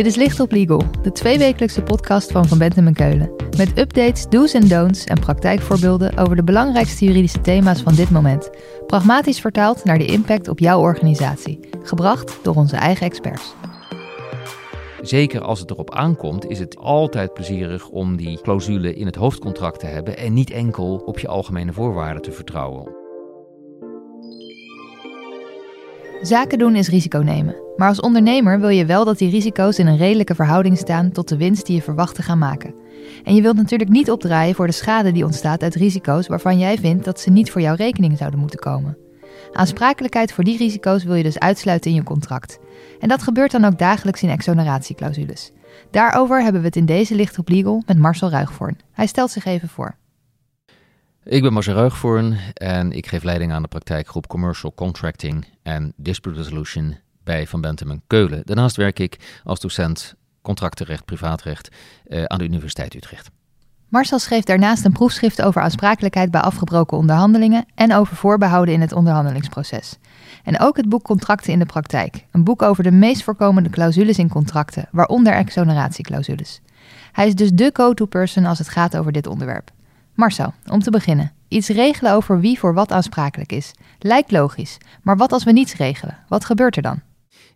Dit is Licht op Legal, de tweewekelijkse podcast van Van Bentem en Keulen. Met updates, do's en don'ts en praktijkvoorbeelden over de belangrijkste juridische thema's van dit moment. Pragmatisch vertaald naar de impact op jouw organisatie. Gebracht door onze eigen experts. Zeker als het erop aankomt, is het altijd plezierig om die clausule in het hoofdcontract te hebben en niet enkel op je algemene voorwaarden te vertrouwen. Zaken doen is risico nemen. Maar als ondernemer wil je wel dat die risico's in een redelijke verhouding staan tot de winst die je verwacht te gaan maken. En je wilt natuurlijk niet opdraaien voor de schade die ontstaat uit risico's waarvan jij vindt dat ze niet voor jouw rekening zouden moeten komen. Aansprakelijkheid voor die risico's wil je dus uitsluiten in je contract. En dat gebeurt dan ook dagelijks in exoneratieclausules. Daarover hebben we het in deze Licht op Legal met Marcel Ruigvoorn. Hij stelt zich even voor. Ik ben Marcel Ruigvoorn en ik geef leiding aan de praktijkgroep Commercial Contracting en Dispute Resolution bij Van Bentem en Keulen. Daarnaast werk ik als docent contractenrecht, privaatrecht uh, aan de Universiteit Utrecht. Marcel schreef daarnaast een proefschrift over aansprakelijkheid bij afgebroken onderhandelingen en over voorbehouden in het onderhandelingsproces. En ook het boek Contracten in de praktijk, een boek over de meest voorkomende clausules in contracten, waaronder exoneratieclausules. Hij is dus de go-to person als het gaat over dit onderwerp. Marcel, om te beginnen. Iets regelen over wie voor wat aansprakelijk is. Lijkt logisch, maar wat als we niets regelen? Wat gebeurt er dan?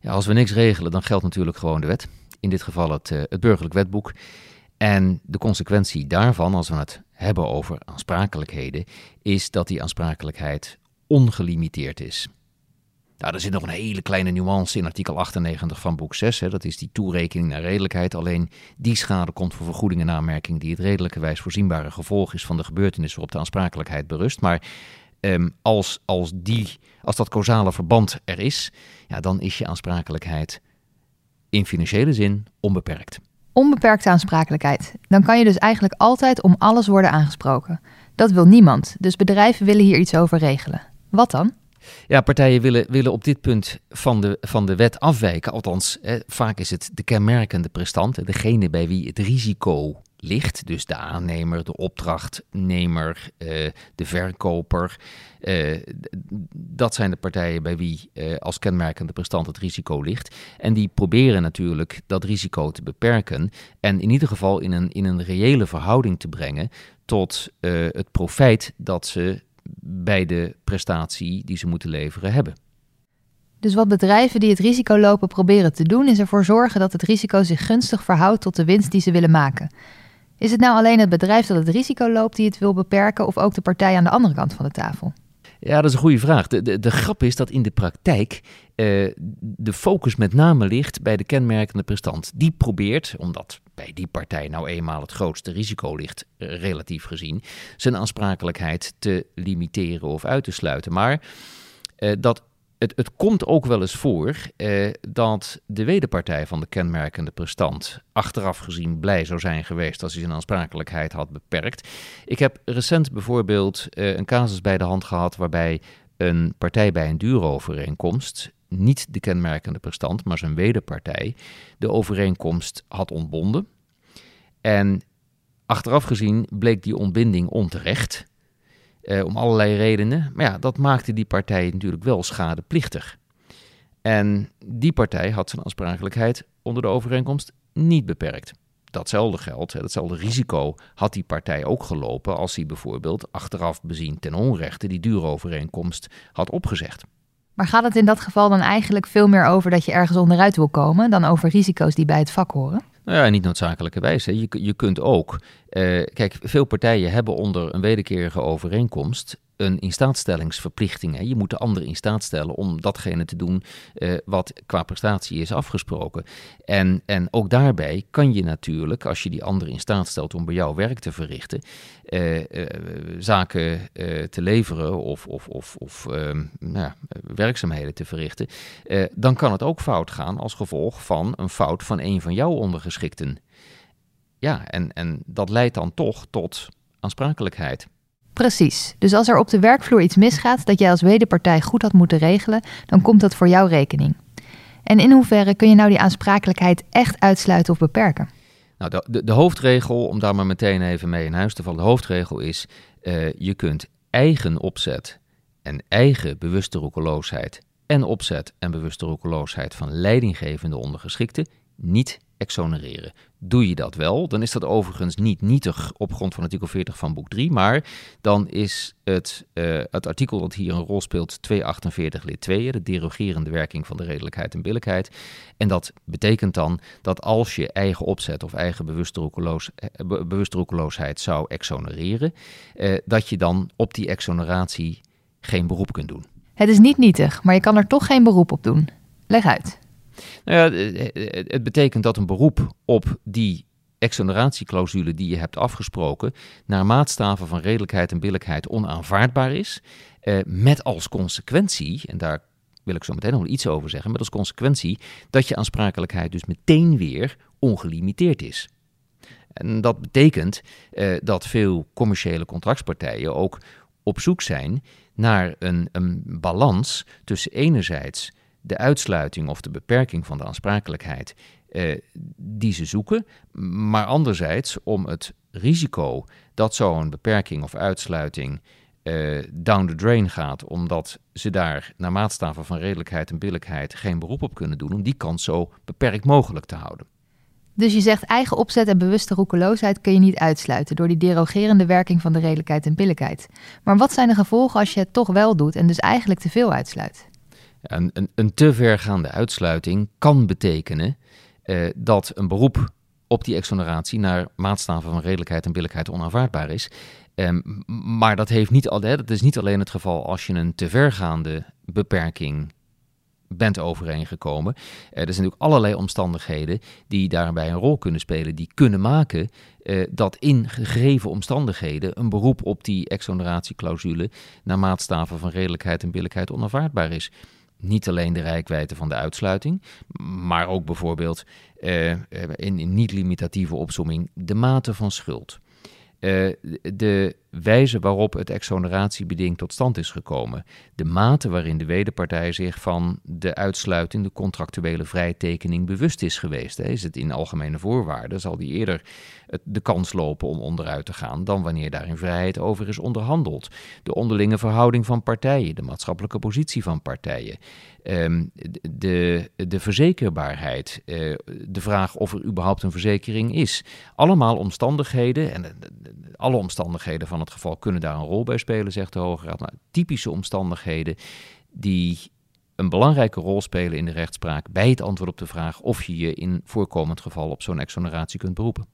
Ja, als we niks regelen, dan geldt natuurlijk gewoon de wet. In dit geval het, uh, het burgerlijk wetboek. En de consequentie daarvan, als we het hebben over aansprakelijkheden, is dat die aansprakelijkheid ongelimiteerd is. Nou, er zit nog een hele kleine nuance in artikel 98 van boek 6. Hè. Dat is die toerekening naar redelijkheid. Alleen die schade komt voor vergoeding en aanmerking die het redelijkerwijs voorzienbare gevolg is van de gebeurtenis waarop de aansprakelijkheid berust. Maar um, als, als, die, als dat causale verband er is, ja, dan is je aansprakelijkheid in financiële zin onbeperkt. Onbeperkte aansprakelijkheid. Dan kan je dus eigenlijk altijd om alles worden aangesproken. Dat wil niemand, dus bedrijven willen hier iets over regelen. Wat dan? Ja, partijen willen, willen op dit punt van de, van de wet afwijken. Althans, hè, vaak is het de kenmerkende prestant, degene bij wie het risico ligt. Dus de aannemer, de opdrachtnemer, uh, de verkoper. Uh, dat zijn de partijen bij wie uh, als kenmerkende prestant het risico ligt. En die proberen natuurlijk dat risico te beperken. En in ieder geval in een, in een reële verhouding te brengen tot het profijt dat ze bij de prestatie die ze moeten leveren hebben. Dus wat bedrijven die het risico lopen proberen te doen, is ervoor zorgen dat het risico zich gunstig verhoudt tot de winst die ze willen maken. Is het nou alleen het bedrijf dat het risico loopt die het wil beperken, of ook de partij aan de andere kant van de tafel? Ja, dat is een goede vraag. De, de, de grap is dat in de praktijk uh, de focus met name ligt bij de kenmerkende prestant. Die probeert, omdat bij die partij nou eenmaal het grootste risico ligt, uh, relatief gezien, zijn aansprakelijkheid te limiteren of uit te sluiten. Maar uh, dat het, het, komt ook wel eens voor eh, dat de wederpartij van de kenmerkende prestant achteraf gezien blij zou zijn geweest als hij zijn aansprakelijkheid had beperkt. Ik heb recent bijvoorbeeld eh, een casus bij de hand gehad waarbij een partij bij een duurovereenkomst, niet de kenmerkende prestant, maar zijn wederpartij, de overeenkomst had ontbonden. En achteraf gezien bleek die ontbinding onterecht. Eh, om allerlei redenen. Maar ja, dat maakte die partij natuurlijk wel schadeplichtig. En die partij had zijn aansprakelijkheid onder de overeenkomst niet beperkt. Datzelfde geld, datzelfde risico had die partij ook gelopen als hij bijvoorbeeld achteraf bezien ten onrechte die duurovereenkomst had opgezegd. Maar gaat het in dat geval dan eigenlijk veel meer over dat je ergens onderuit wil komen dan over risico's die bij het vak horen? Nou ja, niet noodzakelijkerwijs. Je, je kunt ook. Uh, kijk, veel partijen hebben onder een wederkerige overeenkomst een instaatstellingsverplichting. Hè. Je moet de ander in staat stellen om datgene te doen uh, wat qua prestatie is afgesproken. En, en ook daarbij kan je natuurlijk, als je die ander in staat stelt om bij jou werk te verrichten, uh, zaken te leveren of, of, of, of ehm, nou, werkzaamheden te verrichten, dan kan het ook fout gaan als gevolg van een fout van een van jouw ondergeschikten. Ja, en, en dat leidt dan toch tot aansprakelijkheid. Precies. Dus als er op de werkvloer iets misgaat dat jij als wederpartij goed had moeten regelen, dan komt dat voor jouw rekening. En in hoeverre kun je nou die aansprakelijkheid echt uitsluiten of beperken? Nou, de, de, de hoofdregel, om daar maar meteen even mee in huis te vallen, de hoofdregel is: uh, je kunt eigen opzet en eigen bewuste roekeloosheid en opzet en bewuste roekeloosheid van leidinggevende ondergeschikte niet exonereren. Doe je dat wel, dan is dat overigens niet nietig op grond van artikel 40 van boek 3, maar dan is het, uh, het artikel dat hier een rol speelt 248 lid 2, de derogerende werking van de redelijkheid en billijkheid. En dat betekent dan dat als je eigen opzet of eigen bewuste, eh, roekeloosheid zou exonereren, uh, dat je dan op die exoneratie geen beroep kunt doen. Het is niet nietig, maar je kan er toch geen beroep op doen. Leg uit. Nou ja, het betekent dat een beroep op die exoneratieclausule die je hebt afgesproken, naar maatstaven van redelijkheid en billijkheid onaanvaardbaar is. Eh, met als consequentie, en daar wil ik zo meteen nog iets over zeggen, met als consequentie dat je aansprakelijkheid dus meteen weer ongelimiteerd is. En dat betekent eh, dat veel commerciële contractspartijen ook op zoek zijn naar een, een balans tussen enerzijds de uitsluiting of de beperking van de aansprakelijkheid eh, die ze zoeken, maar anderzijds om het risico dat zo'n beperking of uitsluiting uh, down the drain gaat, omdat ze daar naar maatstaven van redelijkheid en billijkheid geen beroep op kunnen doen, om die kans zo beperkt mogelijk te houden. Dus je zegt eigen opzet en bewuste roekeloosheid kun je niet uitsluiten door die derogerende werking van de redelijkheid en billijkheid. Maar wat zijn de gevolgen als je het toch wel doet en dus eigenlijk te veel uitsluit? Een, een, te vergaande uitsluiting kan betekenen uh, dat een beroep op die exoneratie naar maatstaven van redelijkheid en billijkheid onaanvaardbaar is. Um, maar dat, heeft niet, dat is niet alleen het geval als je een te vergaande beperking bent overeengekomen. Uh, er zijn natuurlijk allerlei omstandigheden die daarbij een rol kunnen spelen, die kunnen maken uh, dat in gegeven omstandigheden een beroep op die exoneratieclausule naar maatstaven van redelijkheid en billijkheid onaanvaardbaar is niet alleen de rijkwijde van de uitsluiting, maar ook bijvoorbeeld uh, in, in niet-limitatieve opsomming de mate van schuld. Uh, de wijze waarop het exoneratiebeding tot stand is gekomen, de mate waarin de wederpartij zich van de uitsluiting, de contractuele vrijtekening bewust is geweest. Is het in algemene voorwaarden, zal die eerder de kans lopen om onderuit te gaan dan wanneer daar in vrijheid over is onderhandeld. De onderlinge verhouding van partijen, de maatschappelijke positie van partijen, um, de, de verzekerbaarheid, uh, de vraag of er überhaupt een verzekering is. Allemaal omstandigheden, en alle omstandigheden van geval kunnen daar een rol bij spelen, zegt de Hoge Raad. Nou, typische omstandigheden die een belangrijke rol spelen in de rechtspraak bij het antwoord op de vraag of je je in voorkomend geval op zo'n exoneratie kunt beroepen.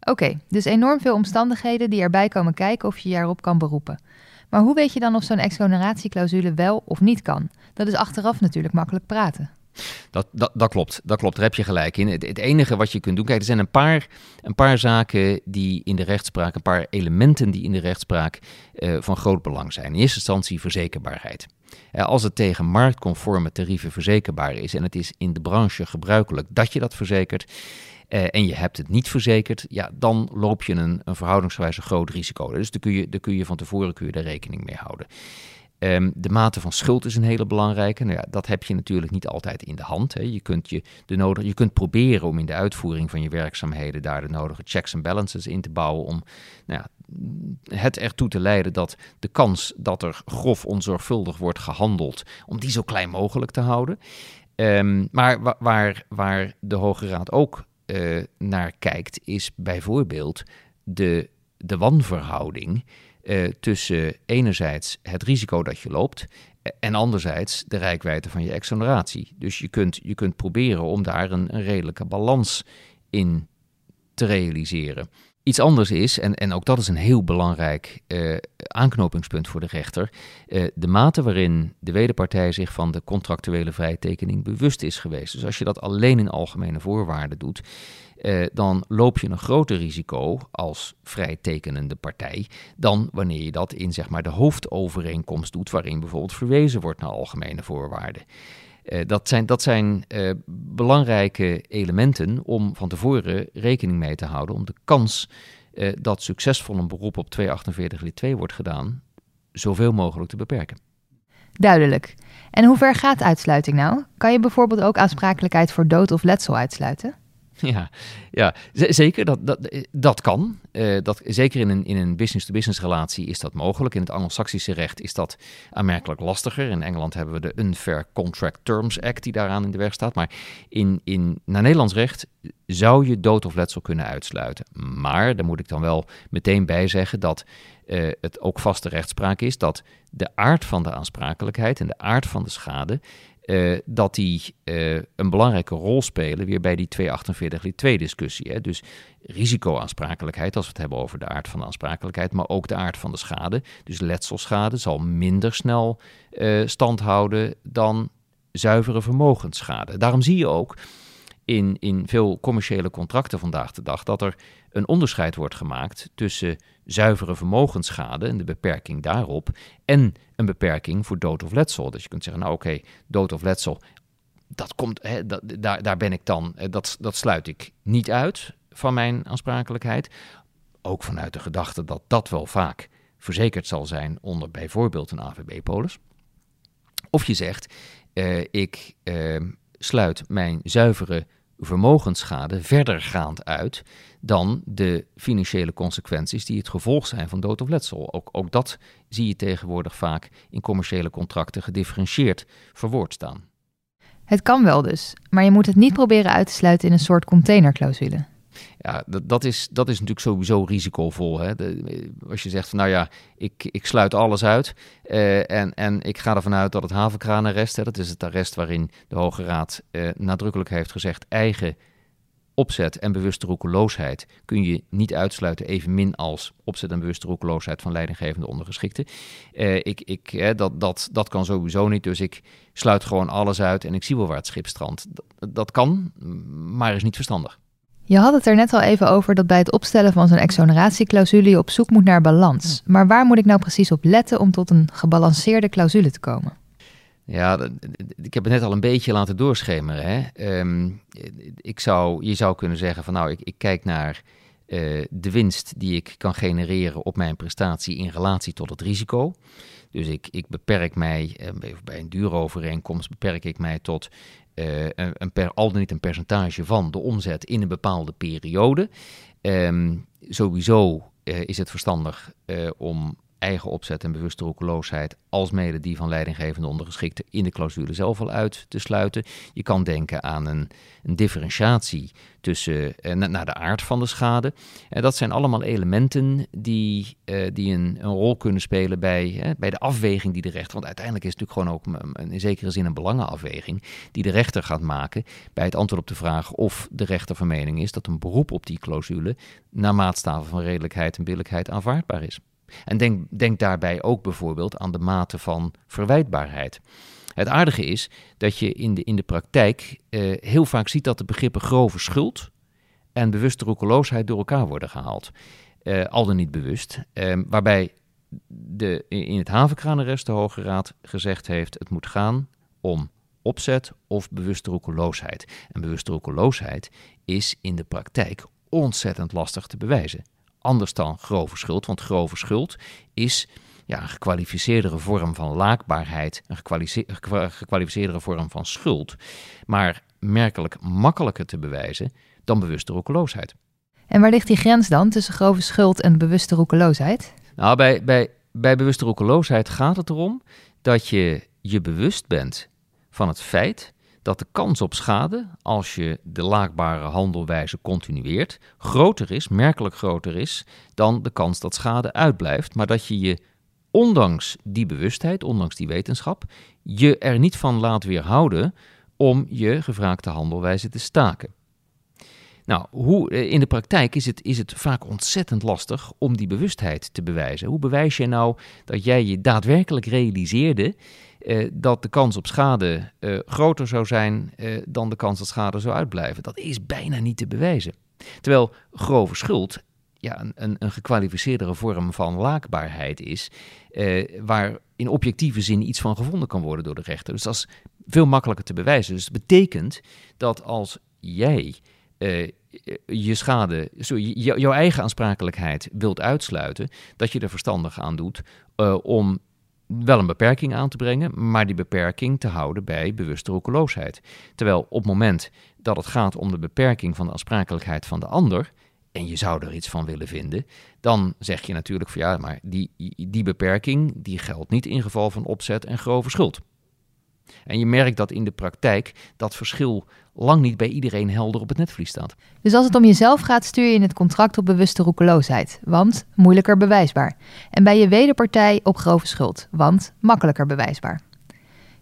Oké, dus enorm veel omstandigheden die erbij komen kijken of je je erop kan beroepen. Maar hoe weet je dan of zo'n exoneratieclausule wel of niet kan? Dat is achteraf natuurlijk makkelijk praten. Dat, dat, dat, klopt, dat klopt, daar heb je gelijk in. Het, enige wat je kunt doen, kijk, er zijn een paar, een paar zaken die in de rechtspraak, een paar elementen die in de rechtspraak uh, van groot belang zijn. In eerste instantie verzekerbaarheid. Uh, als het tegen marktconforme tarieven verzekerbaar is en het is in de branche gebruikelijk dat je dat verzekert, uh, en je hebt het niet verzekerd, ja, dan loop je een, een verhoudingsgewijs groot risico. Dus daar kun, je, kun je van tevoren kun je daar rekening mee houden. Um, de mate van schuld is een hele belangrijke. Nou ja, dat heb je natuurlijk niet altijd in de hand. Hè. Je, kunt je, de nodige, je kunt proberen om in de uitvoering van je werkzaamheden daar de nodige checks en balances in te bouwen. Om nou ja, het ertoe te leiden dat de kans dat er grof onzorgvuldig wordt gehandeld, om die zo klein mogelijk te houden. Um, maar waar, waar de Hoge Raad ook uh, naar kijkt, is bijvoorbeeld de, de wanverhouding uh, tussen enerzijds het risico dat je loopt en anderzijds de rijkwijde van je exoneratie. Dus je kunt, je kunt proberen om daar een redelijke balans in te realiseren. Iets anders is, en, en ook dat is een heel belangrijk uh, aanknopingspunt voor de rechter, uh, de mate waarin de wederpartij zich van de contractuele vrijtekening bewust is geweest. Dus als je dat alleen in algemene voorwaarden doet, uh, dan loop je een groter risico als vrijtekenende partij dan wanneer je dat in zeg maar, de hoofdovereenkomst doet, waarin bijvoorbeeld verwezen wordt naar algemene voorwaarden. Uh, dat zijn, dat zijn uh, belangrijke elementen om van tevoren rekening mee te houden, om de kans uh, dat succesvol een beroep op 248 lid 2 wordt gedaan, zoveel mogelijk te beperken. Duidelijk. En hoe ver gaat uitsluiting nou? Kan je bijvoorbeeld ook aansprakelijkheid voor dood of letsel uitsluiten? Ja, ja zeker. Dat, dat, dat kan. Uh, dat, zeker in een, in een business-to-business relatie is dat mogelijk. In het Anglo-Saxische recht is dat aanmerkelijk lastiger. In Engeland hebben we de Unfair Contract Terms Act die daaraan in de weg staat. Maar in, in, naar Nederlands recht zou je dood of letsel kunnen uitsluiten. Maar daar moet ik dan wel meteen bij zeggen dat uh, het ook vaste rechtspraak is dat de aard van de aansprakelijkheid en de aard van de schade uh, dat die uh, een belangrijke rol spelen weer bij die 248 lid 2 discussie. Hè? Dus risicoaansprakelijkheid, als we het hebben over de aard van de aansprakelijkheid, maar ook de aard van de schade. Dus letselschade zal minder snel uh, stand houden dan zuivere vermogensschade. Daarom zie je ook in, in veel commerciële contracten vandaag de dag dat er een onderscheid wordt gemaakt tussen zuivere vermogensschade en de beperking daarop en een beperking voor dood of letsel. Dus je kunt zeggen, nou oké, dood of letsel, dat komt, hè, dat, daar, daar ben ik dan, eh, dat, dat sluit ik niet uit van mijn aansprakelijkheid. Ook vanuit de gedachte dat dat wel vaak verzekerd zal zijn onder bijvoorbeeld een AVB-polis. Of je zegt, uh, ik uh, sluit mijn zuivere vermogensschade verdergaand uit dan de financiële consequenties die het gevolg zijn van dood of letsel. Ook, ook dat zie je tegenwoordig vaak in commerciële contracten gedifferentieerd verwoord staan. Het kan wel dus, maar je moet het niet proberen uit te sluiten in een soort containerclausule. Ja, dat, dat, is, dat is natuurlijk sowieso risicovol. Hè? als je zegt van nou ja, ik, ik sluit alles uit uh, en, en ik ga ervan uit dat het havenkraanarrest, hè, dat is het arrest waarin de Hoge Raad uh, nadrukkelijk heeft gezegd eigen opzet en bewuste roekeloosheid kun je niet uitsluiten, evenmin als opzet en bewuste roekeloosheid van leidinggevende ondergeschikten. Uh, ik, ik, dat, dat, dat kan sowieso niet, dus ik sluit gewoon alles uit en ik zie wel waar het schip strandt. Dat kan, maar is niet verstandig. Je had het er net al even over dat bij het opstellen van zo'n exoneratieclausule je op zoek moet naar balans. Maar waar moet ik nou precies op letten om tot een gebalanceerde clausule te komen? Ja, ik heb het net al een beetje laten doorschemeren. Hè? Um, ik zou, je zou kunnen zeggen van nou, ik, ik kijk naar uh, de winst die ik kan genereren op mijn prestatie in relatie tot het risico. Dus ik, ik beperk mij, uh, bij een dure overeenkomst beperk ik mij tot uh, een, per, al dan niet een percentage van de omzet in een bepaalde periode. Um, sowieso is het verstandig om eigen opzet en bewuste roekeloosheid, alsmede die van leidinggevende ondergeschikte, in de clausule zelf al uit te sluiten. Je kan denken aan een, een differentiatie tussen, eh, naar de aard van de schade. En dat zijn allemaal elementen die, eh, die een, een, rol kunnen spelen bij, eh, bij de afweging die de rechter, want uiteindelijk is het natuurlijk gewoon ook in zekere zin een belangenafweging, die de rechter gaat maken bij het antwoord op de vraag of de rechter van mening is dat een beroep op die clausule naar maatstaven van redelijkheid en billijkheid aanvaardbaar is. En denk, denk daarbij ook bijvoorbeeld aan de mate van verwijtbaarheid. Het aardige is dat je in de, in de praktijk eh, heel vaak ziet dat de begrippen grove schuld en bewuste roekeloosheid door elkaar worden gehaald. Uh, al dan niet bewust. Uh, waarbij de, in het havenkraanarrest de Hoge Raad gezegd heeft: het moet gaan om opzet of bewuste roekeloosheid. En bewuste roekeloosheid is in de praktijk ontzettend lastig te bewijzen anders dan grove schuld. Want grove schuld is ja, een gekwalificeerdere vorm van laakbaarheid, een gekwalificeerdere vorm van schuld, maar merkelijk makkelijker te bewijzen dan bewuste roekeloosheid. En waar ligt die grens dan tussen grove schuld en bewuste roekeloosheid? Nou, bij, bij, bij bewuste roekeloosheid gaat het erom dat je je bewust bent van het feit dat de kans op schade, als je de laakbare handelwijze continueert, groter is, merkelijk groter is, dan de kans dat schade uitblijft. Maar dat je je, ondanks die bewustheid, ondanks die wetenschap, je er niet van laat weerhouden om je gevraagde handelwijze te staken. Nou, hoe, eh, in de praktijk is het, is het vaak ontzettend lastig om die bewustheid te bewijzen. Hoe bewijs je nou dat jij je daadwerkelijk realiseerde eh, dat de kans op schade eh, groter zou zijn eh, dan de kans dat schade zou uitblijven. Dat is bijna niet te bewijzen. Terwijl grove schuld ja, een, een gekwalificeerdere vorm van laakbaarheid is, waar in objectieve zin iets van gevonden kan worden door de rechter. Dus dat is veel makkelijker te bewijzen. Dus het betekent dat als jij je schade, sorry, jouw eigen aansprakelijkheid wilt uitsluiten, dat je er verstandig aan doet om wel een beperking aan te brengen, maar die beperking te houden bij bewuste roekeloosheid. Terwijl op het moment dat het gaat om de beperking van de aansprakelijkheid van de ander, en je zou er iets van willen vinden, dan zeg je natuurlijk van ja, maar die, die beperking die geldt niet in geval van opzet en grove schuld. En je merkt dat in de praktijk dat verschil lang niet bij iedereen helder op het netvlies staat. Dus als het om jezelf gaat, stuur je in het contract op bewuste roekeloosheid, want moeilijker bewijsbaar. En bij je wederpartij op grove schuld, want makkelijker bewijsbaar.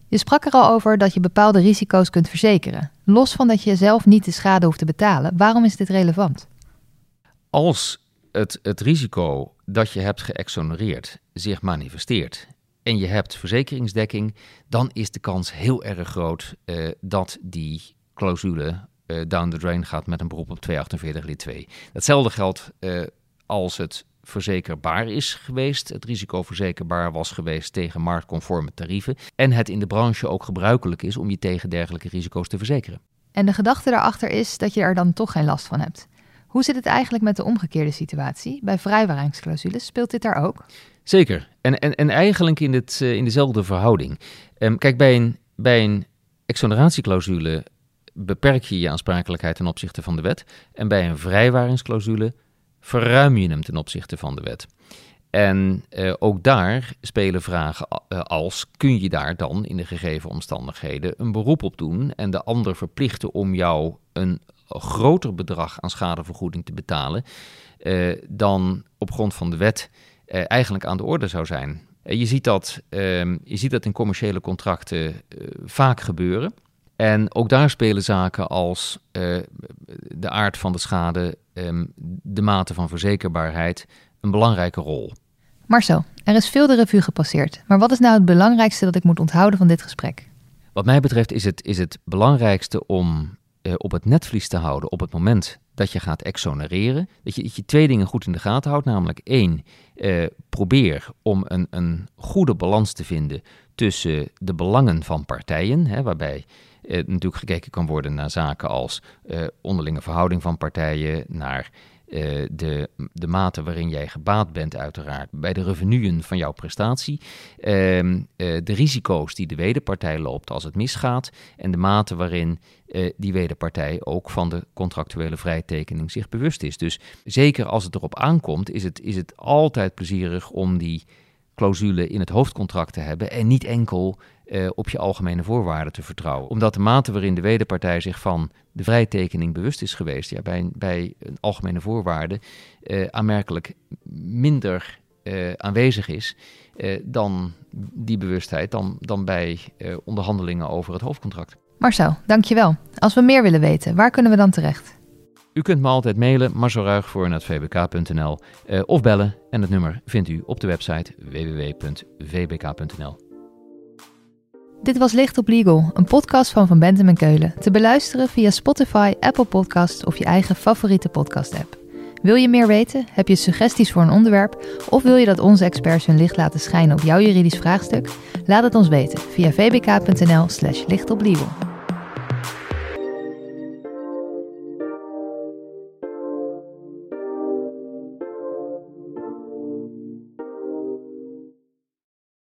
Je sprak er al over dat je bepaalde risico's kunt verzekeren. Los van dat je zelf niet de schade hoeft te betalen, waarom is dit relevant? Als het, het risico dat je hebt geëxonereerd zich manifesteert en je hebt verzekeringsdekking, dan is de kans heel erg groot uh, dat die clausule uh, down the drain gaat met een beroep op 248 lid 2. Hetzelfde geldt uh, als het verzekerbaar is geweest, het risico verzekerbaar was geweest tegen marktconforme tarieven en het in de branche ook gebruikelijk is om je tegen dergelijke risico's te verzekeren. En de gedachte daarachter is dat je er dan toch geen last van hebt. Hoe zit het eigenlijk met de omgekeerde situatie? Bij vrijwaringsclausules speelt dit daar ook? Zeker. En, en, en eigenlijk in, het, uh, in dezelfde verhouding. Um, kijk, bij een, bij een exoneratieclausule beperk je je aansprakelijkheid ten opzichte van de wet. En bij een vrijwaringsclausule verruim je hem ten opzichte van de wet. En uh, ook daar spelen vragen uh, als: kun je daar dan in de gegeven omstandigheden een beroep op doen en de ander verplichten om jou een groter bedrag aan schadevergoeding te betalen dan op grond van de wet eigenlijk aan de orde zou zijn? je, ziet dat, ehm, je ziet dat in commerciële contracten vaak gebeuren. En ook daar spelen zaken als de aard van de schade, um, de mate van verzekerbaarheid een belangrijke rol. Marcel, er is veel de revue gepasseerd. Maar wat is nou het belangrijkste dat ik moet onthouden van dit gesprek? Wat mij betreft is het, is het belangrijkste om uh, op het netvlies te houden op het moment dat je gaat exonereren. Dat je, je twee dingen goed in de gaten houdt. Namelijk één, uh, probeer om een, een goede balans te vinden tussen de belangen van partijen. Hè, waarbij uh, natuurlijk gekeken kan worden naar zaken als onderlinge verhouding van partijen, naar uh, de, de mate waarin jij gebaat bent, uiteraard, bij de revenuen van jouw prestatie. Uh, uh, de risico's die de wederpartij loopt als het misgaat. En de mate waarin eh, die wederpartij ook van de contractuele vrijtekening zich bewust is. Dus zeker als het erop aankomt, is het, is het altijd plezierig om die clausule in het hoofdcontract te hebben en niet enkel uh, op je algemene voorwaarden te vertrouwen. Omdat de mate waarin de wederpartij zich van de vrijtekening bewust is geweest, ja, bij, bij een algemene voorwaarde uh, aanmerkelijk minder uh, aanwezig is dan die bewustheid dan, dan bij onderhandelingen over het hoofdcontract. Marcel, dankjewel. Als we meer willen weten, waar kunnen we dan terecht? U kunt me altijd mailen, marcelruigvoor.vbk.nl uh, of bellen en het nummer vindt u op de website www.vbk.nl. Dit was Licht op Legal, een podcast van Van Bentem en Keulen. Te beluisteren via Spotify, Apple Podcasts of je eigen favoriete podcast-app. Wil je meer weten? Heb je suggesties voor een onderwerp? Of wil je dat onze experts hun licht laten schijnen op jouw juridisch vraagstuk? Laat het ons weten via vbk.nl/slash lichtoplegal.